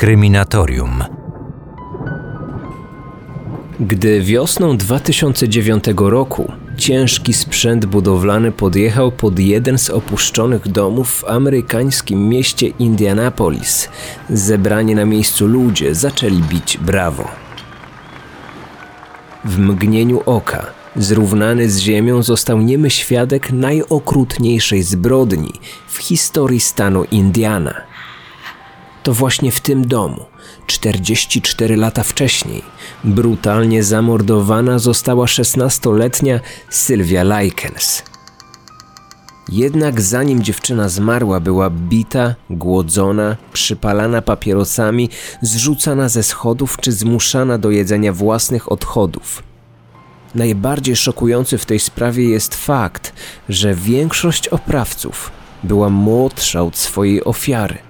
Kryminatorium. Gdy wiosną 2009 roku ciężki sprzęt budowlany podjechał pod jeden z opuszczonych domów w amerykańskim mieście Indianapolis, zebrani na miejscu ludzie zaczęli bić brawo. W mgnieniu oka, zrównany z ziemią, został niemy świadek najokrutniejszej zbrodni w historii stanu Indiana. To właśnie w tym domu, 44 lata wcześniej, brutalnie zamordowana została 16-letnia Sylwia Likens. Jednak zanim dziewczyna zmarła, była bita, głodzona, przypalana papierosami, zrzucana ze schodów czy zmuszana do jedzenia własnych odchodów. Najbardziej szokujący w tej sprawie jest fakt, że większość oprawców była młodsza od swojej ofiary.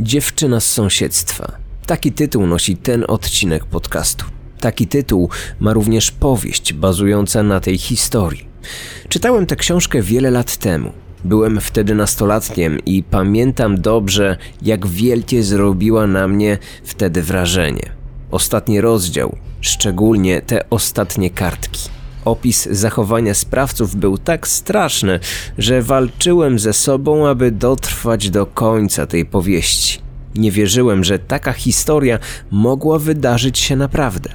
Dziewczyna z sąsiedztwa. Taki tytuł nosi ten odcinek podcastu. Taki tytuł ma również powieść bazująca na tej historii. Czytałem tę książkę wiele lat temu. Byłem wtedy nastolatkiem i pamiętam dobrze, jak wielkie zrobiła na mnie wtedy wrażenie. Ostatni rozdział, szczególnie te ostatnie kartki. Opis zachowania sprawców był tak straszny, że walczyłem ze sobą, aby dotrwać do końca tej powieści. Nie wierzyłem, że taka historia mogła wydarzyć się naprawdę.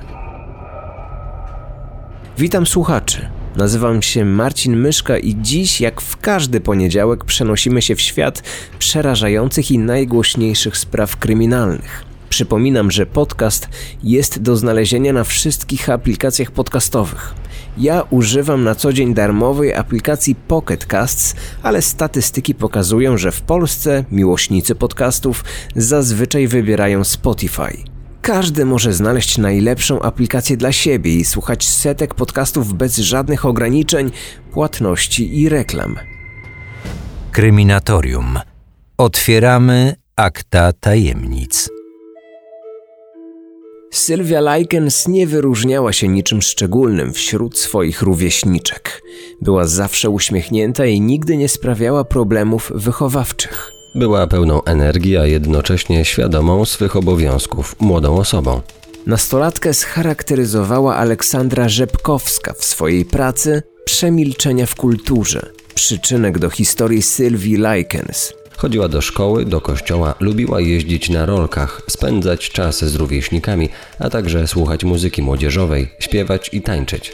Witam słuchaczy. Nazywam się Marcin Myszka i dziś, jak w każdy poniedziałek, przenosimy się w świat przerażających i najgłośniejszych spraw kryminalnych. Przypominam, że podcast jest do znalezienia na wszystkich aplikacjach podcastowych. Ja używam na co dzień darmowej aplikacji Pocket Casts, ale statystyki pokazują, że w Polsce miłośnicy podcastów zazwyczaj wybierają Spotify. Każdy może znaleźć najlepszą aplikację dla siebie i słuchać setek podcastów bez żadnych ograniczeń, płatności i reklam. Kryminatorium. Otwieramy akta tajemnic. Sylwia Likens nie wyróżniała się niczym szczególnym wśród swoich rówieśniczek. Była zawsze uśmiechnięta i nigdy nie sprawiała problemów wychowawczych. Była pełną energii, a jednocześnie świadomą swych obowiązków, młodą osobą. Nastolatkę scharakteryzowała Aleksandra Rzepkowska w swojej pracy Przemilczenia w kulturze, przyczynek do historii Sylwii Likens. Chodziła do szkoły, do kościoła, lubiła jeździć na rolkach, spędzać czas z rówieśnikami, a także słuchać muzyki młodzieżowej, śpiewać i tańczyć.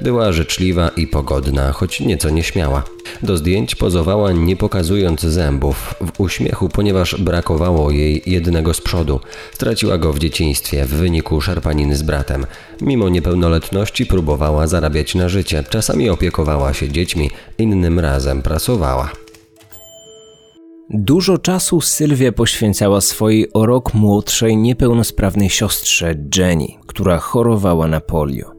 Była życzliwa i pogodna, choć nieco nieśmiała. Do zdjęć pozowała nie pokazując zębów, w uśmiechu, ponieważ brakowało jej jednego z przodu. Straciła go w dzieciństwie w wyniku szarpaniny z bratem. Mimo niepełnoletności próbowała zarabiać na życie, czasami opiekowała się dziećmi, innym razem pracowała. Dużo czasu Sylwia poświęcała swojej o rok młodszej, niepełnosprawnej siostrze Jenny, która chorowała na polio.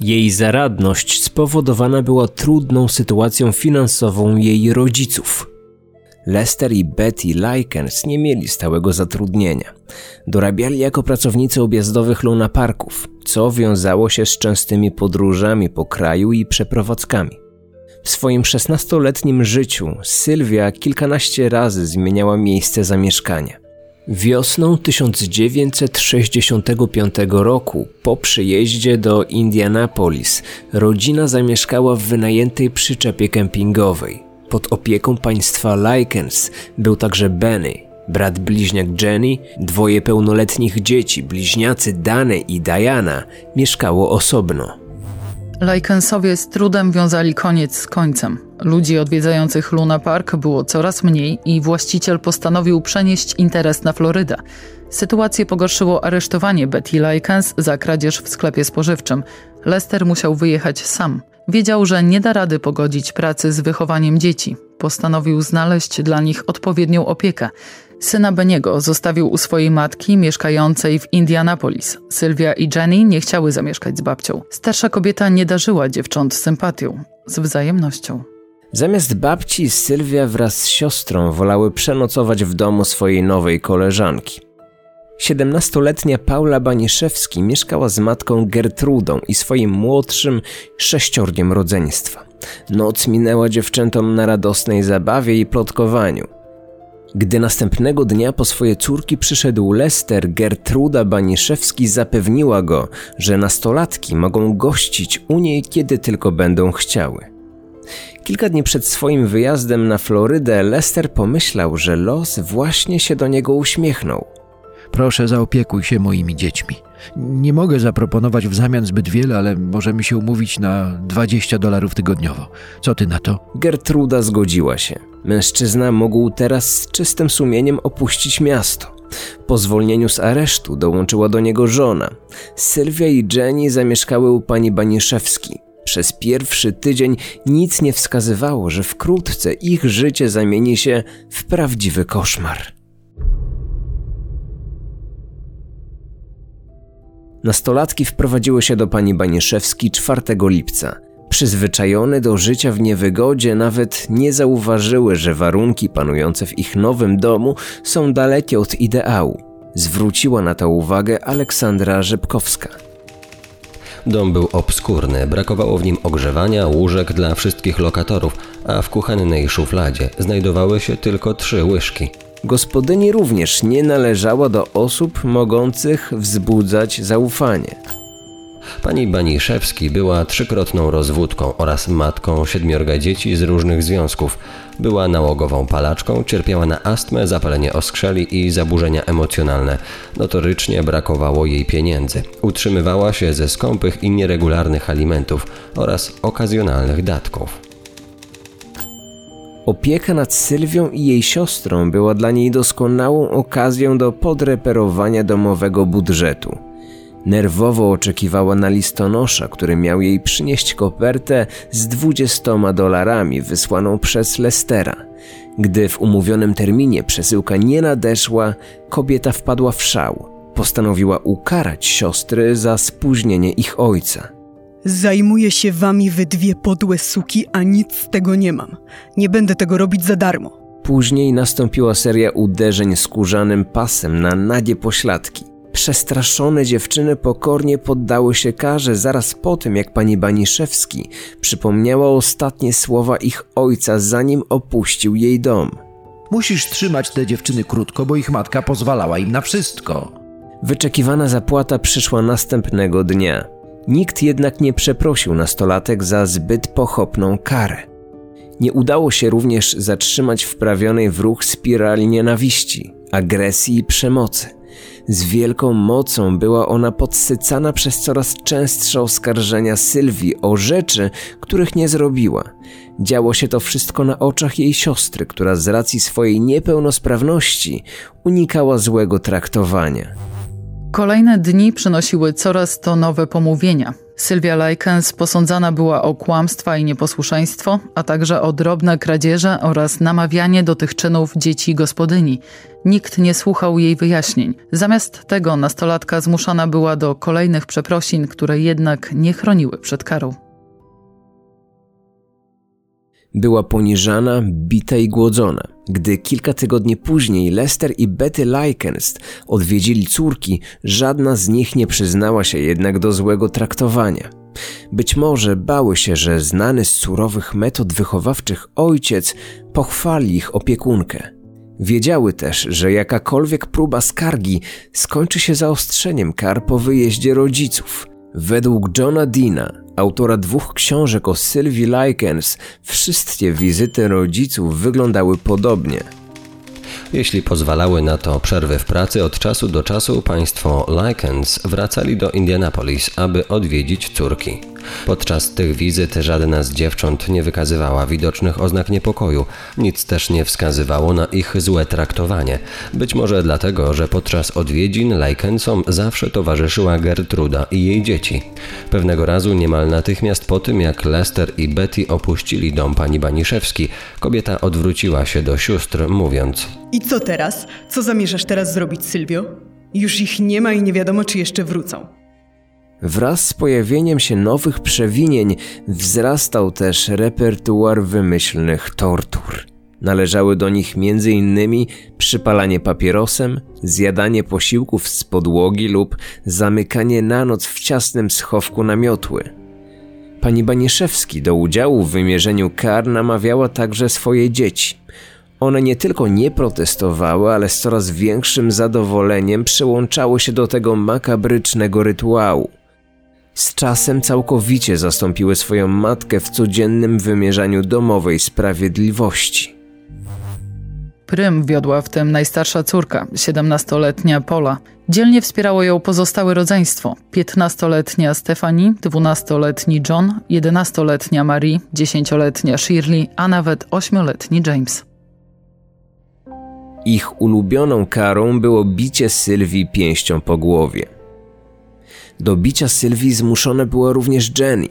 Jej zaradność spowodowana była trudną sytuacją finansową jej rodziców. Lester i Betty Likens nie mieli stałego zatrudnienia. Dorabiali jako pracownicy objazdowych lunaparków, co wiązało się z częstymi podróżami po kraju i przeprowadzkami. W swoim 16-letnim życiu Sylwia kilkanaście razy zmieniała miejsce zamieszkania. Wiosną 1965 roku, po przyjeździe do Indianapolis, rodzina zamieszkała w wynajętej przyczepie kempingowej. Pod opieką państwa Likens był także Benny, brat bliźniak Jenny, dwoje pełnoletnich dzieci, bliźniacy Dane i Diana, mieszkało osobno. Lajkensowie z trudem wiązali koniec z końcem. Ludzi odwiedzających Luna Park było coraz mniej i właściciel postanowił przenieść interes na Florydę. Sytuację pogorszyło aresztowanie Betty Likens za kradzież w sklepie spożywczym. Lester musiał wyjechać sam. Wiedział, że nie da rady pogodzić pracy z wychowaniem dzieci. Postanowił znaleźć dla nich odpowiednią opiekę. Syna Beniego zostawił u swojej matki mieszkającej w Indianapolis. Sylwia i Jenny nie chciały zamieszkać z babcią. Starsza kobieta nie darzyła dziewcząt sympatią, z wzajemnością. Zamiast babci, Sylwia wraz z siostrą wolały przenocować w domu swojej nowej koleżanki. 17-letnia Paula Baniszewski mieszkała z matką Gertrudą i swoim młodszym sześciorgiem rodzeństwa. Noc minęła dziewczętom na radosnej zabawie i plotkowaniu. Gdy następnego dnia po swoje córki przyszedł Lester, Gertruda Baniszewski zapewniła go, że nastolatki mogą gościć u niej kiedy tylko będą chciały. Kilka dni przed swoim wyjazdem na Florydę Lester pomyślał, że los właśnie się do niego uśmiechnął. Proszę, zaopiekuj się moimi dziećmi. Nie mogę zaproponować w zamian zbyt wiele, ale możemy się umówić na 20 dolarów tygodniowo. Co ty na to? Gertruda zgodziła się. Mężczyzna mógł teraz z czystym sumieniem opuścić miasto. Po zwolnieniu z aresztu dołączyła do niego żona. Sylwia i Jenny zamieszkały u pani Baniszewski. Przez pierwszy tydzień nic nie wskazywało, że wkrótce ich życie zamieni się w prawdziwy koszmar. Nastolatki wprowadziły się do pani Baniszewski 4 lipca. Przyzwyczajone do życia w niewygodzie, nawet nie zauważyły, że warunki panujące w ich nowym domu są dalekie od ideału. Zwróciła na to uwagę Aleksandra Rzepkowska. Dom był obskurny, brakowało w nim ogrzewania, łóżek dla wszystkich lokatorów, a w kuchennej szufladzie znajdowały się tylko trzy łyżki. Gospodyni również nie należała do osób mogących wzbudzać zaufanie. Pani Baniszewski była trzykrotną rozwódką oraz matką siedmiorga dzieci z różnych związków. Była nałogową palaczką, cierpiała na astmę, zapalenie oskrzeli i zaburzenia emocjonalne. Notorycznie brakowało jej pieniędzy. Utrzymywała się ze skąpych i nieregularnych alimentów oraz okazjonalnych datków. Opieka nad Sylwią i jej siostrą była dla niej doskonałą okazją do podreperowania domowego budżetu. Nerwowo oczekiwała na listonosza, który miał jej przynieść kopertę z dwudziestoma dolarami wysłaną przez Lestera. Gdy w umówionym terminie przesyłka nie nadeszła, kobieta wpadła w szał. Postanowiła ukarać siostry za spóźnienie ich ojca. Zajmuję się wami wy dwie podłe suki, a nic z tego nie mam. Nie będę tego robić za darmo. Później nastąpiła seria uderzeń skórzanym pasem na nagie pośladki. Przestraszone dziewczyny pokornie poddały się karze zaraz po tym, jak pani Baniszewski przypomniała ostatnie słowa ich ojca, zanim opuścił jej dom. Musisz trzymać te dziewczyny krótko, bo ich matka pozwalała im na wszystko. Wyczekiwana zapłata przyszła następnego dnia. Nikt jednak nie przeprosił nastolatek za zbyt pochopną karę. Nie udało się również zatrzymać wprawionej w ruch spirali nienawiści, agresji i przemocy. Z wielką mocą była ona podsycana przez coraz częstsze oskarżenia Sylwii o rzeczy, których nie zrobiła. Działo się to wszystko na oczach jej siostry, która z racji swojej niepełnosprawności unikała złego traktowania. Kolejne dni przynosiły coraz to nowe pomówienia. Sylwia Likens posądzana była o kłamstwa i nieposłuszeństwo, a także o drobne kradzieże oraz namawianie do tych czynów dzieci gospodyni. Nikt nie słuchał jej wyjaśnień. Zamiast tego nastolatka zmuszana była do kolejnych przeprosin, które jednak nie chroniły przed karą. Była poniżana, bita i głodzona. Gdy kilka tygodni później Lester i Betty Likens odwiedzili córki, żadna z nich nie przyznała się jednak do złego traktowania. Być może bały się, że znany z surowych metod wychowawczych ojciec pochwali ich opiekunkę. Wiedziały też, że jakakolwiek próba skargi skończy się zaostrzeniem kar po wyjeździe rodziców. Według Johna Deana, autora dwóch książek o Sylwii Likens, wszystkie wizyty rodziców wyglądały podobnie. Jeśli pozwalały na to przerwy w pracy, od czasu do czasu państwo Likens wracali do Indianapolis, aby odwiedzić córki. Podczas tych wizyt żadna z dziewcząt nie wykazywała widocznych oznak niepokoju, nic też nie wskazywało na ich złe traktowanie. Być może dlatego, że podczas odwiedzin Likensom zawsze towarzyszyła Gertruda i jej dzieci. Pewnego razu niemal natychmiast po tym, jak Lester i Betty opuścili dom pani Baniszewski, kobieta odwróciła się do sióstr, mówiąc: I co teraz? Co zamierzasz teraz zrobić, Sylwio? Już ich nie ma i nie wiadomo, czy jeszcze wrócą. Wraz z pojawieniem się nowych przewinień wzrastał też repertuar wymyślnych tortur. Należały do nich m.in. przypalanie papierosem, zjadanie posiłków z podłogi lub zamykanie na noc w ciasnym schowku na miotły. Pani Baniszewski do udziału w wymierzeniu kar namawiała także swoje dzieci. One nie tylko nie protestowały, ale z coraz większym zadowoleniem przyłączały się do tego makabrycznego rytuału. Z czasem całkowicie zastąpiły swoją matkę w codziennym wymierzaniu domowej sprawiedliwości. Prym wiodła w tym najstarsza córka, 17-letnia Pola. Dzielnie wspierało ją pozostałe rodzeństwo. 15-letnia Stefani, 12-letni John, 11-letnia Marie, 10-letnia Shirley, a nawet 8-letni James. Ich ulubioną karą było bicie Sylwii pięścią po głowie. Do bicia Sylwii zmuszona była również Jenny.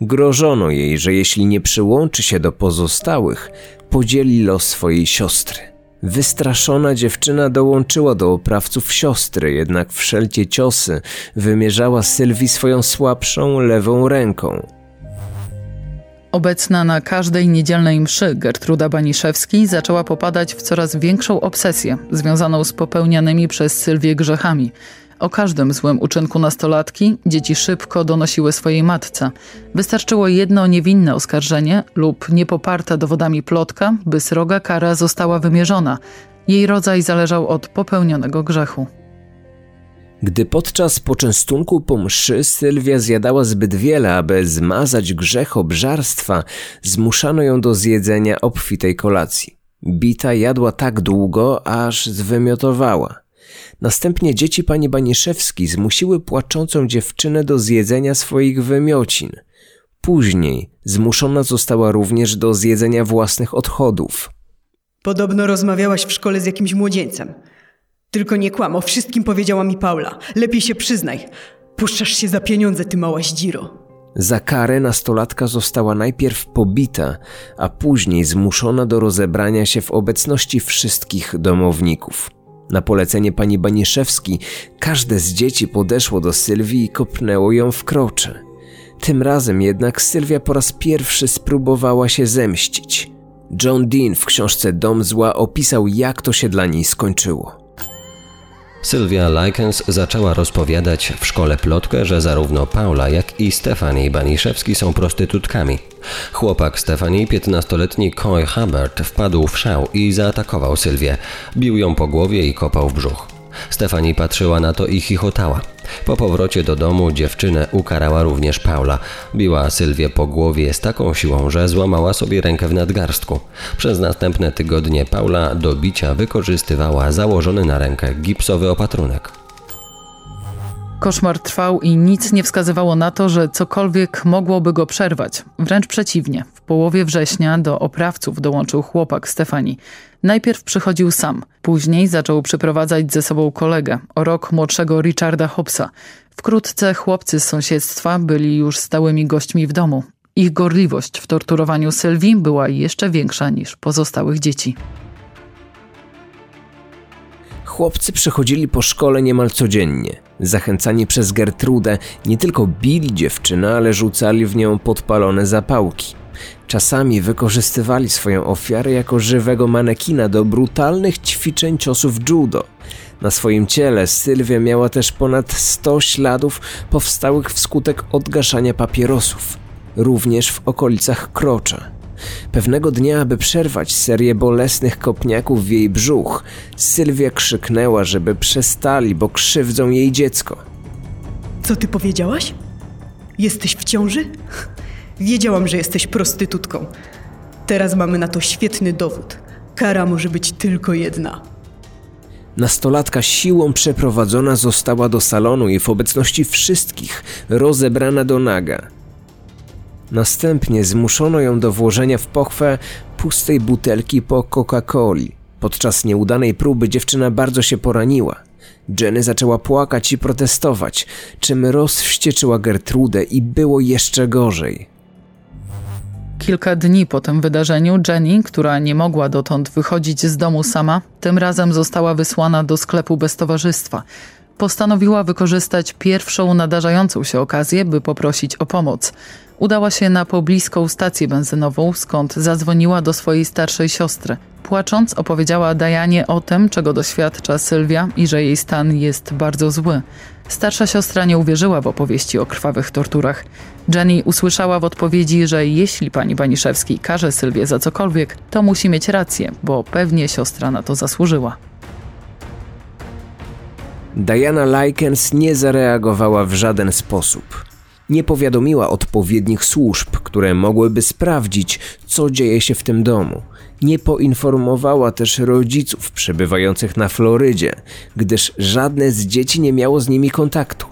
Grożono jej, że jeśli nie przyłączy się do pozostałych, podzieli los swojej siostry. Wystraszona dziewczyna dołączyła do oprawców siostry, jednak wszelkie ciosy wymierzała Sylwii swoją słabszą lewą ręką. Obecna na każdej niedzielnej mszy Gertruda Baniszewski zaczęła popadać w coraz większą obsesję związaną z popełnianymi przez Sylwię grzechami – o każdym złym uczynku nastolatki dzieci szybko donosiły swojej matce. Wystarczyło jedno niewinne oskarżenie lub niepoparta dowodami plotka, by sroga kara została wymierzona. Jej rodzaj zależał od popełnionego grzechu. Gdy podczas poczęstunku po mszy Sylwia zjadała zbyt wiele, aby zmazać grzech obżarstwa, zmuszano ją do zjedzenia obfitej kolacji. Bita jadła tak długo, aż zwymiotowała. Następnie dzieci pani Baniszewski zmusiły płaczącą dziewczynę do zjedzenia swoich wymiocin. Później zmuszona została również do zjedzenia własnych odchodów. Podobno rozmawiałaś w szkole z jakimś młodzieńcem. Tylko nie kłam, o wszystkim powiedziała mi Paula. Lepiej się przyznaj. Puszczasz się za pieniądze, ty mała zdziro. Za karę nastolatka została najpierw pobita, a później zmuszona do rozebrania się w obecności wszystkich domowników. Na polecenie pani Baniszewski każde z dzieci podeszło do Sylwii i kopnęło ją w krocze. Tym razem jednak Sylwia po raz pierwszy spróbowała się zemścić. John Dean w książce Dom Zła opisał, jak to się dla niej skończyło. Sylwia Likens zaczęła rozpowiadać w szkole plotkę, że zarówno Paula, jak i Stefanie Baniszewski są prostytutkami. Chłopak Stefanii, 15-letni Coy Hubbard, wpadł w szał i zaatakował Sylwię. Bił ją po głowie i kopał w brzuch. Stefani patrzyła na to i chichotała. Po powrocie do domu dziewczynę ukarała również Paula. Biła Sylwię po głowie z taką siłą, że złamała sobie rękę w nadgarstku. Przez następne tygodnie Paula do bicia wykorzystywała założony na rękę gipsowy opatrunek. Koszmar trwał i nic nie wskazywało na to, że cokolwiek mogłoby go przerwać. Wręcz przeciwnie. W połowie września do oprawców dołączył chłopak Stefani. Najpierw przychodził sam, później zaczął przyprowadzać ze sobą kolegę, o rok młodszego Richarda Hobbsa. Wkrótce chłopcy z sąsiedztwa byli już stałymi gośćmi w domu. Ich gorliwość w torturowaniu Sylwii była jeszcze większa niż pozostałych dzieci. Chłopcy przychodzili po szkole niemal codziennie. Zachęcani przez Gertrudę, nie tylko bili dziewczynę, ale rzucali w nią podpalone zapałki. Czasami wykorzystywali swoją ofiarę jako żywego manekina do brutalnych ćwiczeń ciosów judo. Na swoim ciele Sylwia miała też ponad 100 śladów powstałych wskutek odgaszania papierosów, również w okolicach krocza. Pewnego dnia, aby przerwać serię bolesnych kopniaków w jej brzuch, Sylwia krzyknęła, żeby przestali, bo krzywdzą jej dziecko. Co ty powiedziałaś? Jesteś w ciąży? Wiedziałam, że jesteś prostytutką. Teraz mamy na to świetny dowód. Kara może być tylko jedna. Nastolatka siłą przeprowadzona została do salonu i w obecności wszystkich rozebrana do naga. Następnie zmuszono ją do włożenia w pochwę pustej butelki po Coca-Coli. Podczas nieudanej próby dziewczyna bardzo się poraniła. Jenny zaczęła płakać i protestować, czym rozwścieczyła Gertrudę i było jeszcze gorzej. Kilka dni po tym wydarzeniu Jenny, która nie mogła dotąd wychodzić z domu sama, tym razem została wysłana do sklepu bez towarzystwa. Postanowiła wykorzystać pierwszą nadarzającą się okazję, by poprosić o pomoc. Udała się na pobliską stację benzynową, skąd zadzwoniła do swojej starszej siostry. Płacząc opowiedziała Dajanie o tym, czego doświadcza Sylwia i że jej stan jest bardzo zły. Starsza siostra nie uwierzyła w opowieści o krwawych torturach. Jenny usłyszała w odpowiedzi, że jeśli pani Baniszewski każe Sylwię za cokolwiek, to musi mieć rację, bo pewnie siostra na to zasłużyła. Diana Likens nie zareagowała w żaden sposób. Nie powiadomiła odpowiednich służb, które mogłyby sprawdzić, co dzieje się w tym domu. Nie poinformowała też rodziców przebywających na Florydzie, gdyż żadne z dzieci nie miało z nimi kontaktu.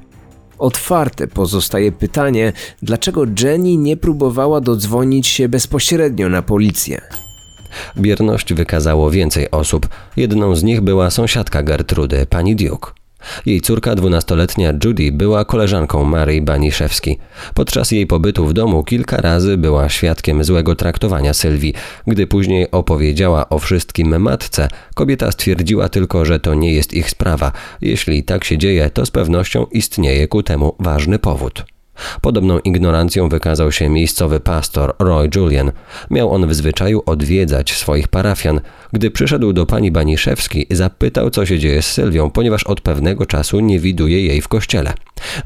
Otwarte pozostaje pytanie, dlaczego Jenny nie próbowała dodzwonić się bezpośrednio na policję. Bierność wykazało więcej osób. Jedną z nich była sąsiadka Gertrudy, pani Duke. Jej córka, dwunastoletnia Judy, była koleżanką Marii Baniszewski. Podczas jej pobytu w domu kilka razy była świadkiem złego traktowania Sylwii. Gdy później opowiedziała o wszystkim matce, kobieta stwierdziła tylko, że to nie jest ich sprawa. Jeśli tak się dzieje, to z pewnością istnieje ku temu ważny powód. Podobną ignorancją wykazał się miejscowy pastor Roy Julian. Miał on w zwyczaju odwiedzać swoich parafian. Gdy przyszedł do pani Baniszewski, zapytał, co się dzieje z Sylwią, ponieważ od pewnego czasu nie widuje jej w kościele.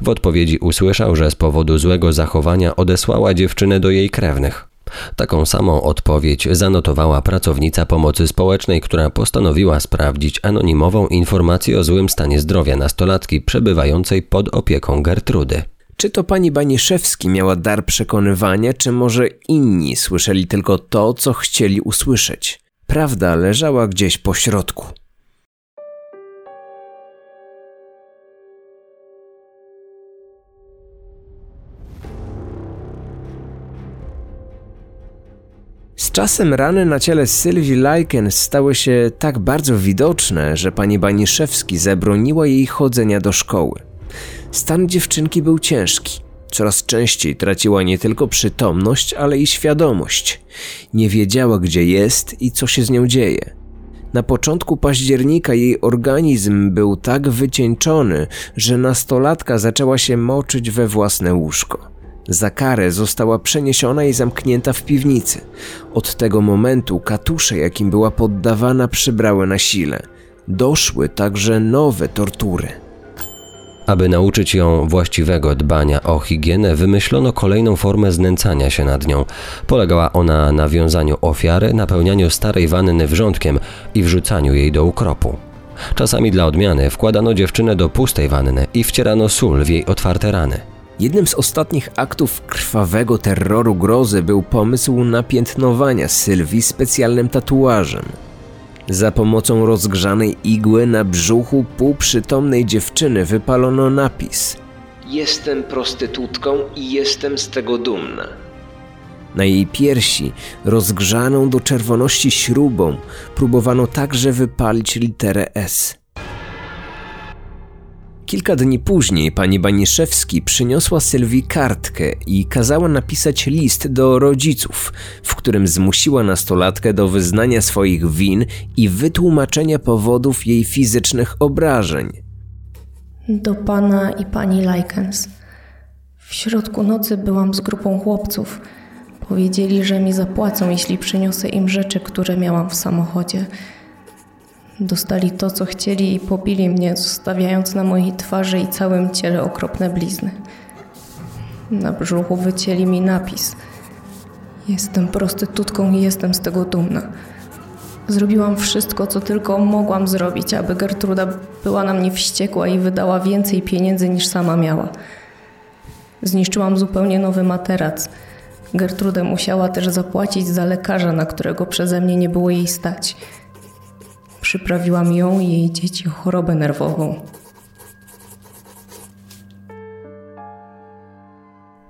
W odpowiedzi usłyszał, że z powodu złego zachowania odesłała dziewczynę do jej krewnych. Taką samą odpowiedź zanotowała pracownica pomocy społecznej, która postanowiła sprawdzić anonimową informację o złym stanie zdrowia nastolatki przebywającej pod opieką Gertrudy. Czy to pani Baniszewski miała dar przekonywania, czy może inni słyszeli tylko to, co chcieli usłyszeć? Prawda leżała gdzieś po środku. Z czasem rany na ciele Sylwii Likens stały się tak bardzo widoczne, że pani Baniszewski zabroniła jej chodzenia do szkoły. Stan dziewczynki był ciężki. Coraz częściej traciła nie tylko przytomność, ale i świadomość. Nie wiedziała, gdzie jest i co się z nią dzieje. Na początku października jej organizm był tak wycieńczony, że nastolatka zaczęła się moczyć we własne łóżko. Za karę została przeniesiona i zamknięta w piwnicy. Od tego momentu katusze, jakim była poddawana, przybrały na sile. Doszły także nowe tortury. Aby nauczyć ją właściwego dbania o higienę, wymyślono kolejną formę znęcania się nad nią. Polegała ona na wiązaniu ofiary, napełnianiu starej wanny wrzątkiem i wrzucaniu jej do ukropu. Czasami dla odmiany wkładano dziewczynę do pustej wanny i wcierano sól w jej otwarte rany. Jednym z ostatnich aktów krwawego terroru grozy był pomysł napiętnowania Sylwii specjalnym tatuażem. Za pomocą rozgrzanej igły na brzuchu półprzytomnej dziewczyny wypalono napis: Jestem prostytutką i jestem z tego dumna. Na jej piersi, rozgrzaną do czerwoności śrubą, próbowano także wypalić literę S. Kilka dni później pani Baniszewski przyniosła Sylwii kartkę i kazała napisać list do rodziców, w którym zmusiła nastolatkę do wyznania swoich win i wytłumaczenia powodów jej fizycznych obrażeń. Do pana i pani Likens. W środku nocy byłam z grupą chłopców. Powiedzieli, że mi zapłacą, jeśli przyniosę im rzeczy, które miałam w samochodzie. Dostali to, co chcieli i pobili mnie, zostawiając na mojej twarzy i całym ciele okropne blizny. Na brzuchu wycięli mi napis. Jestem prostytutką i jestem z tego dumna. Zrobiłam wszystko, co tylko mogłam zrobić, aby Gertruda była na mnie wściekła i wydała więcej pieniędzy niż sama miała. Zniszczyłam zupełnie nowy materac. Gertrudę musiała też zapłacić za lekarza, na którego przeze mnie nie było jej stać. Przyprawiłam ją i jej dzieci chorobę nerwową.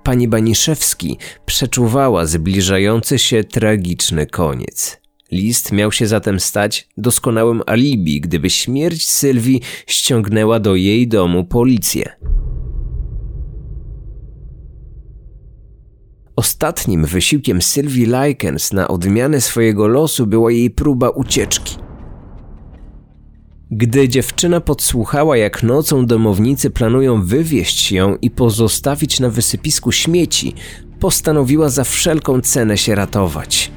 Pani Baniszewski przeczuwała zbliżający się tragiczny koniec. List miał się zatem stać doskonałym alibi, gdyby śmierć Sylwii ściągnęła do jej domu policję. Ostatnim wysiłkiem Sylwii Likens na odmianę swojego losu była jej próba ucieczki. Gdy dziewczyna podsłuchała, jak nocą domownicy planują wywieźć ją i pozostawić na wysypisku śmieci, postanowiła za wszelką cenę się ratować.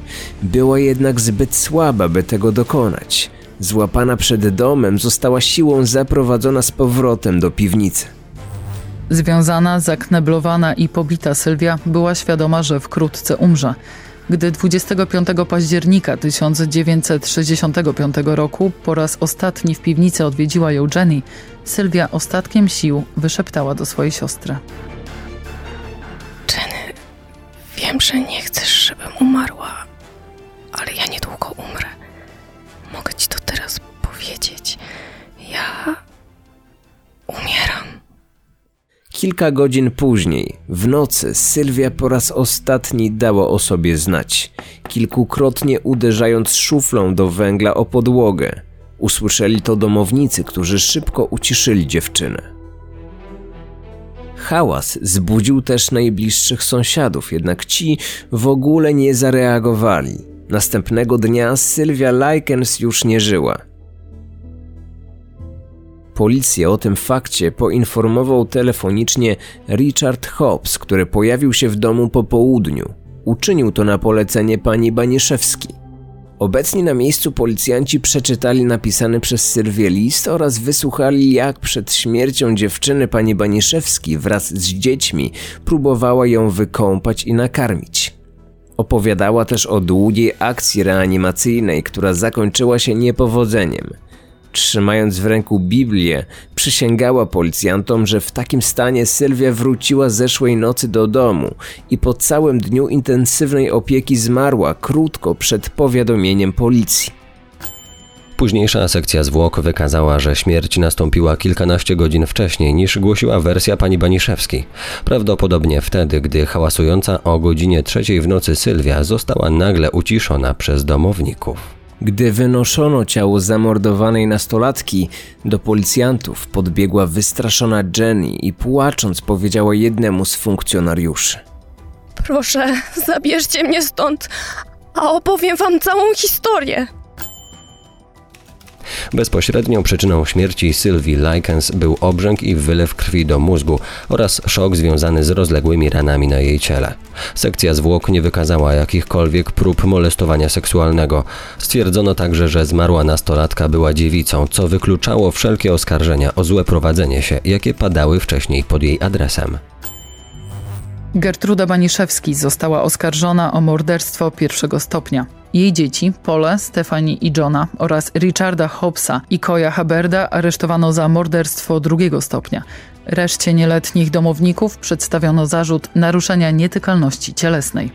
Była jednak zbyt słaba, by tego dokonać. Złapana przed domem, została siłą zaprowadzona z powrotem do piwnicy. Związana, zakneblowana i pobita Sylwia była świadoma, że wkrótce umrze. Gdy 25 października 1965 roku po raz ostatni w piwnicy odwiedziła ją Jenny, Sylwia ostatkiem sił wyszeptała do swojej siostry. Jenny, wiem, że nie chcesz, żebym umarła, ale ja niedługo umrę. Mogę ci to teraz powiedzieć. Ja umieram. Kilka godzin później, w nocy, Sylwia po raz ostatni dała o sobie znać, kilkukrotnie uderzając szuflą do węgla o podłogę. Usłyszeli to domownicy, którzy szybko uciszyli dziewczynę. Hałas zbudził też najbliższych sąsiadów, jednak ci w ogóle nie zareagowali. Następnego dnia Sylwia Likens już nie żyła. Policję o tym fakcie poinformował telefonicznie Richard Hobbs, który pojawił się w domu po południu. Uczynił to na polecenie pani Baniszewski. Obecni na miejscu policjanci przeczytali napisany przez Sylwię list oraz wysłuchali, jak przed śmiercią dziewczyny pani Baniszewski wraz z dziećmi próbowała ją wykąpać i nakarmić. Opowiadała też o długiej akcji reanimacyjnej, która zakończyła się niepowodzeniem – Trzymając w ręku Biblię, przysięgała policjantom, że w takim stanie Sylwia wróciła zeszłej nocy do domu i po całym dniu intensywnej opieki zmarła krótko przed powiadomieniem policji. Późniejsza sekcja zwłok wykazała, że śmierć nastąpiła kilkanaście godzin wcześniej niż głosiła wersja pani Baniszewskiej. Prawdopodobnie wtedy, gdy hałasująca o godzinie trzeciej w nocy Sylwia została nagle uciszona przez domowników. Gdy wynoszono ciało zamordowanej nastolatki, do policjantów podbiegła wystraszona Jenny i płacząc powiedziała jednemu z funkcjonariuszy. Proszę, zabierzcie mnie stąd, a opowiem wam całą historię. Bezpośrednią przyczyną śmierci Sylwii Likens był obrzęk i wylew krwi do mózgu oraz szok związany z rozległymi ranami na jej ciele. Sekcja zwłok nie wykazała jakichkolwiek prób molestowania seksualnego. Stwierdzono także, że zmarła nastolatka była dziewicą, co wykluczało wszelkie oskarżenia o złe prowadzenie się, jakie padały wcześniej pod jej adresem. Gertruda Baniszewski została oskarżona o morderstwo pierwszego stopnia. Jej dzieci, Pole, Stefani i Johna oraz Richarda Hobbsa i Koya Haberda aresztowano za morderstwo drugiego stopnia. Reszcie nieletnich domowników przedstawiono zarzut naruszenia nietykalności cielesnej.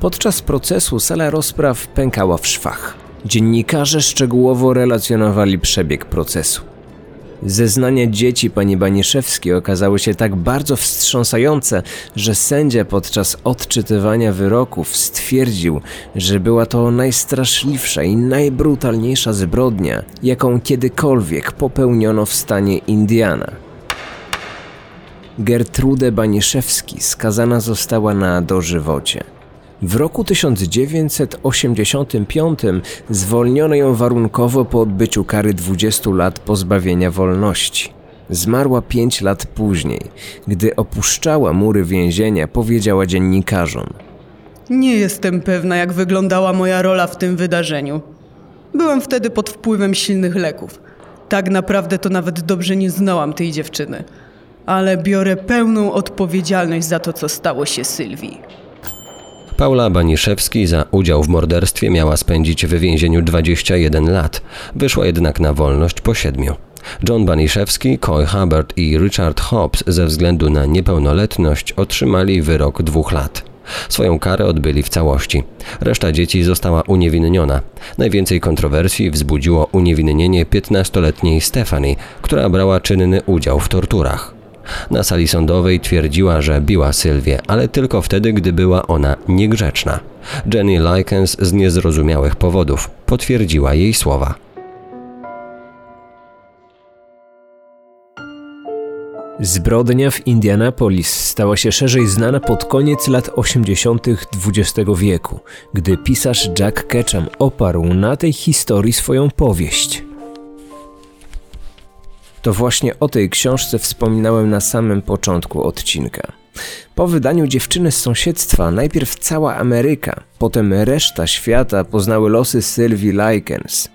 Podczas procesu sala rozpraw pękała w szwach. Dziennikarze szczegółowo relacjonowali przebieg procesu. Zeznania dzieci pani Baniszewskiej okazały się tak bardzo wstrząsające, że sędzia podczas odczytywania wyroków stwierdził, że była to najstraszliwsza i najbrutalniejsza zbrodnia, jaką kiedykolwiek popełniono w stanie Indiana. Gertrude Baniszewski skazana została na dożywocie. W roku 1985 zwolniono ją warunkowo po odbyciu kary 20 lat pozbawienia wolności. Zmarła 5 lat później. Gdy opuszczała mury więzienia, powiedziała dziennikarzom: Nie jestem pewna, jak wyglądała moja rola w tym wydarzeniu. Byłam wtedy pod wpływem silnych leków. Tak naprawdę to nawet dobrze nie znałam tej dziewczyny. Ale biorę pełną odpowiedzialność za to, co stało się Sylwii. Paula Baniszewski za udział w morderstwie miała spędzić w więzieniu 21 lat. Wyszła jednak na wolność po siedmiu. John Baniszewski, Coy Hubbard i Richard Hobbs ze względu na niepełnoletność otrzymali wyrok dwóch lat. Swoją karę odbyli w całości. Reszta dzieci została uniewinniona. Najwięcej kontrowersji wzbudziło uniewinnienie 15-letniej Stephanie, która brała czynny udział w torturach. Na sali sądowej twierdziła, że biła Sylwię, ale tylko wtedy, gdy była ona niegrzeczna. Jenny Likens z niezrozumiałych powodów potwierdziła jej słowa. Zbrodnia w Indianapolis stała się szerzej znana pod koniec lat 80. XX wieku, gdy pisarz Jack Ketchum oparł na tej historii swoją powieść. To właśnie o tej książce wspominałem na samym początku odcinka. Po wydaniu dziewczyny z sąsiedztwa najpierw cała Ameryka, potem reszta świata poznały losy Sylwii Likens.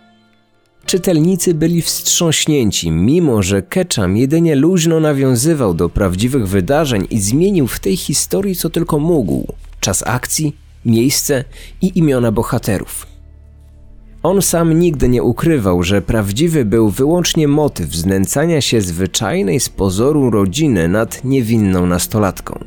Czytelnicy byli wstrząśnięci, mimo że Ketchum jedynie luźno nawiązywał do prawdziwych wydarzeń i zmienił w tej historii co tylko mógł czas akcji, miejsce i imiona bohaterów. On sam nigdy nie ukrywał, że prawdziwy był wyłącznie motyw znęcania się zwyczajnej z pozoru rodziny nad niewinną nastolatką.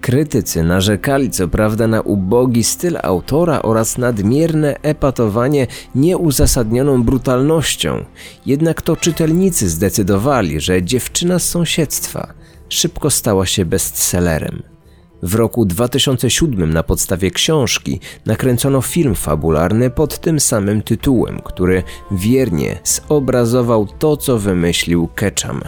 Krytycy narzekali co prawda na ubogi styl autora oraz nadmierne epatowanie nieuzasadnioną brutalnością, jednak to czytelnicy zdecydowali, że dziewczyna z sąsiedztwa szybko stała się bestsellerem. W roku 2007 na podstawie książki nakręcono film fabularny pod tym samym tytułem, który wiernie zobrazował to, co wymyślił Ketchum.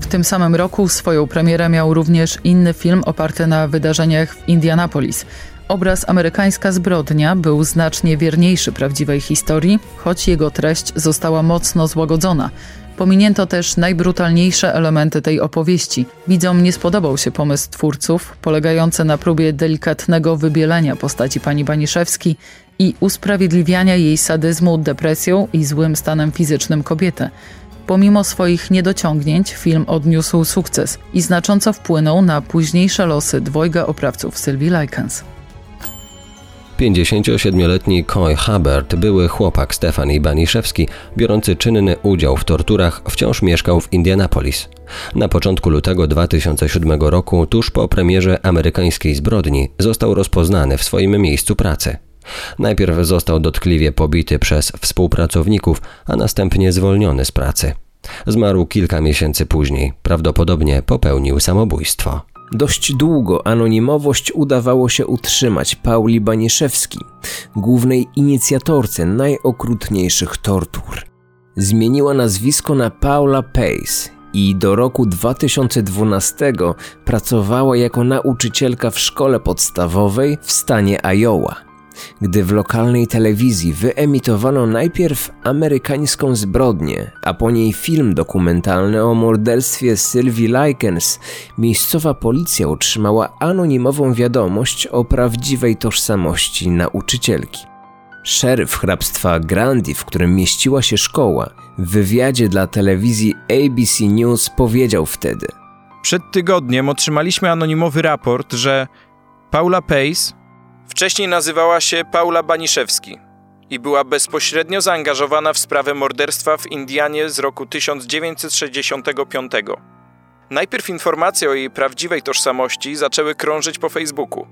W tym samym roku swoją premierę miał również inny film oparty na wydarzeniach w Indianapolis. Obraz Amerykańska zbrodnia był znacznie wierniejszy prawdziwej historii, choć jego treść została mocno złagodzona. Pominięto też najbrutalniejsze elementy tej opowieści. Widzom nie spodobał się pomysł twórców, polegający na próbie delikatnego wybielenia postaci pani Baniszewski i usprawiedliwiania jej sadyzmu, depresją i złym stanem fizycznym kobiety. Pomimo swoich niedociągnięć, film odniósł sukces i znacząco wpłynął na późniejsze losy dwojga oprawców Sylwii Likens. 57-letni Coy Hubbard, były chłopak Stefanii Baniszewski, biorący czynny udział w torturach, wciąż mieszkał w Indianapolis. Na początku lutego 2007 roku, tuż po premierze amerykańskiej zbrodni, został rozpoznany w swoim miejscu pracy. Najpierw został dotkliwie pobity przez współpracowników, a następnie zwolniony z pracy. Zmarł kilka miesięcy później, prawdopodobnie popełnił samobójstwo. Dość długo anonimowość udawało się utrzymać Pauli Baniszewski, głównej inicjatorce najokrutniejszych tortur. Zmieniła nazwisko na Paula Pace i do roku 2012 pracowała jako nauczycielka w szkole podstawowej w stanie Iowa gdy w lokalnej telewizji wyemitowano najpierw amerykańską zbrodnię, a po niej film dokumentalny o morderstwie Sylwii Likens, miejscowa policja otrzymała anonimową wiadomość o prawdziwej tożsamości nauczycielki. Szeryf hrabstwa Grandi, w którym mieściła się szkoła, w wywiadzie dla telewizji ABC News powiedział wtedy: Przed tygodniem otrzymaliśmy anonimowy raport, że Paula Pace, Wcześniej nazywała się Paula Baniszewski i była bezpośrednio zaangażowana w sprawę morderstwa w Indianie z roku 1965. Najpierw informacje o jej prawdziwej tożsamości zaczęły krążyć po Facebooku.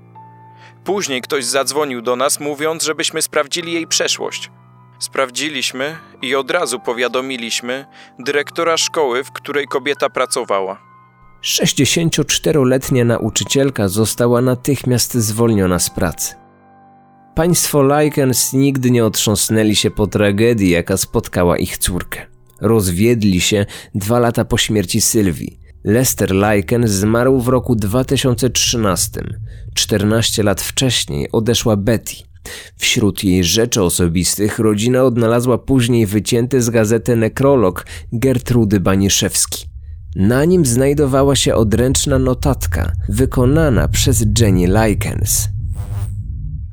Później ktoś zadzwonił do nas, mówiąc, żebyśmy sprawdzili jej przeszłość. Sprawdziliśmy i od razu powiadomiliśmy dyrektora szkoły, w której kobieta pracowała. 64-letnia nauczycielka została natychmiast zwolniona z pracy. Państwo Likens nigdy nie otrząsnęli się po tragedii, jaka spotkała ich córkę. Rozwiedli się dwa lata po śmierci Sylwii. Lester Likens zmarł w roku 2013. 14 lat wcześniej odeszła Betty. Wśród jej rzeczy osobistych rodzina odnalazła później wycięty z gazety nekrolog Gertrudy Baniszewski. Na nim znajdowała się odręczna notatka wykonana przez Jenny Likens.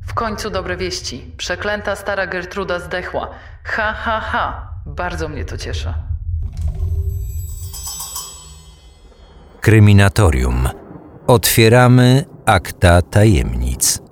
W końcu dobre wieści. Przeklęta stara Gertruda zdechła. Ha, ha, ha. Bardzo mnie to cieszy. Kryminatorium. Otwieramy akta tajemnic.